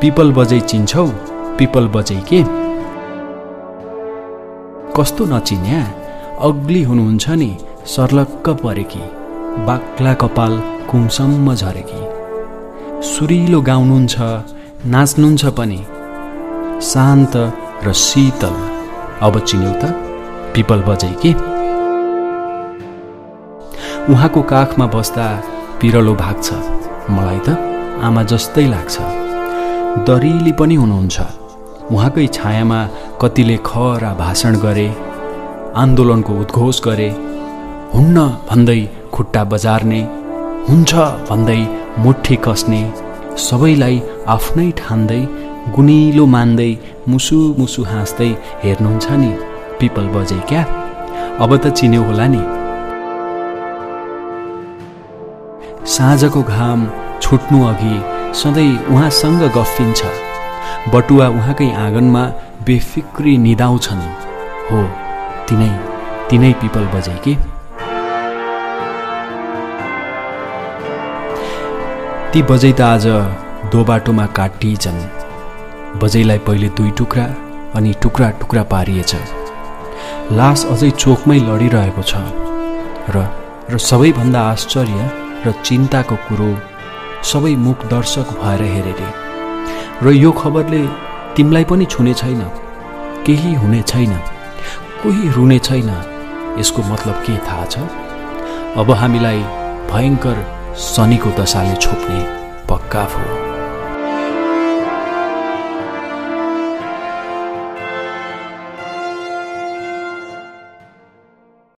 People बजै चिन्छौ? People बजै के? कस्तो नचिन्या? अग्ली हुनुहुन्छ नि सर्लक्क परेकी। बाक्ला कपाल कुमसम्म झरेकी। सुरिलो गाउनुहुन्छ नाच्नुहुन्छ पनि। शान्त र शीतल। अब चिन्यौ त पिपल बजै के? उहाँको काखमा बस्दा पिरलो भाग्छ। मलाई त आमा जस्तै लाग्छ। दरिली पनि हुनुहुन्छ। उहाँकै छायामा कतिले खरा भाषण गरे आन्दोलनको उद्घोष गरे हुन्न भन्दै खुट्टा बजार्ने हुन्छ भन्दै मुठी कस्ने सबैलाई आफ्नै ठान्दै गुनिलो मान्दै मुसु मुसु हाँस्दै हेर्नुहुन्छ नि पिपल बजै क्या? अब त चिन्यौ होला नि। साँझको घाम छुट्नु अघि सधैँ उहाँसँग गफिन्छ। बटुवा उहाँकै आँगनमा बेफिक्री निदाउँछन्। हो तिनै तिनै पिपल बजै के? ती बजै त आज दो बाटोमा काटिएछन् बजैलाई पहिले दुई टुक्रा अनि टुक्रा टुक्रा पारिएछ। लास अझै चोकमै लडिरहेको छ। र र सबैभन्दा आश्चर्य र चिन्ताको कुरो सबै मुख दर्शक भएर हेरे र यो खबरले तिमीलाई पनि छुने छैन। केही हुने छैन। कोही रुने छैन। यसको मतलब के थाहा छ? अब हामीलाई भयङ्कर शनिको दशाले छोप्ने पक्का हो।